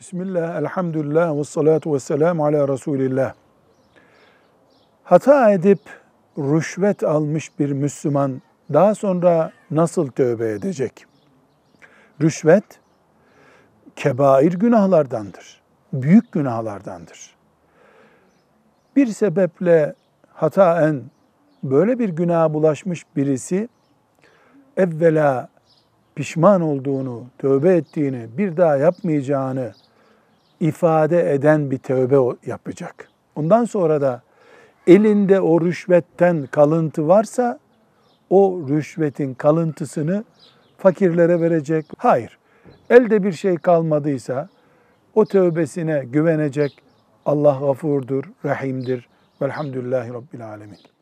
Bismillah, elhamdülillah ve salatu ve selamu ala Resulillah. Hata edip rüşvet almış bir Müslüman daha sonra nasıl tövbe edecek? Rüşvet kebair günahlardandır. Büyük günahlardandır. Bir sebeple hataen böyle bir günaha bulaşmış birisi evvela pişman olduğunu, tövbe ettiğini, bir daha yapmayacağını ifade eden bir tövbe yapacak. Ondan sonra da elinde o rüşvetten kalıntı varsa o rüşvetin kalıntısını fakirlere verecek. Hayır. Elde bir şey kalmadıysa o tövbesine güvenecek. Allah gafurdur, rahimdir. Velhamdülillahi Rabbil Alemin.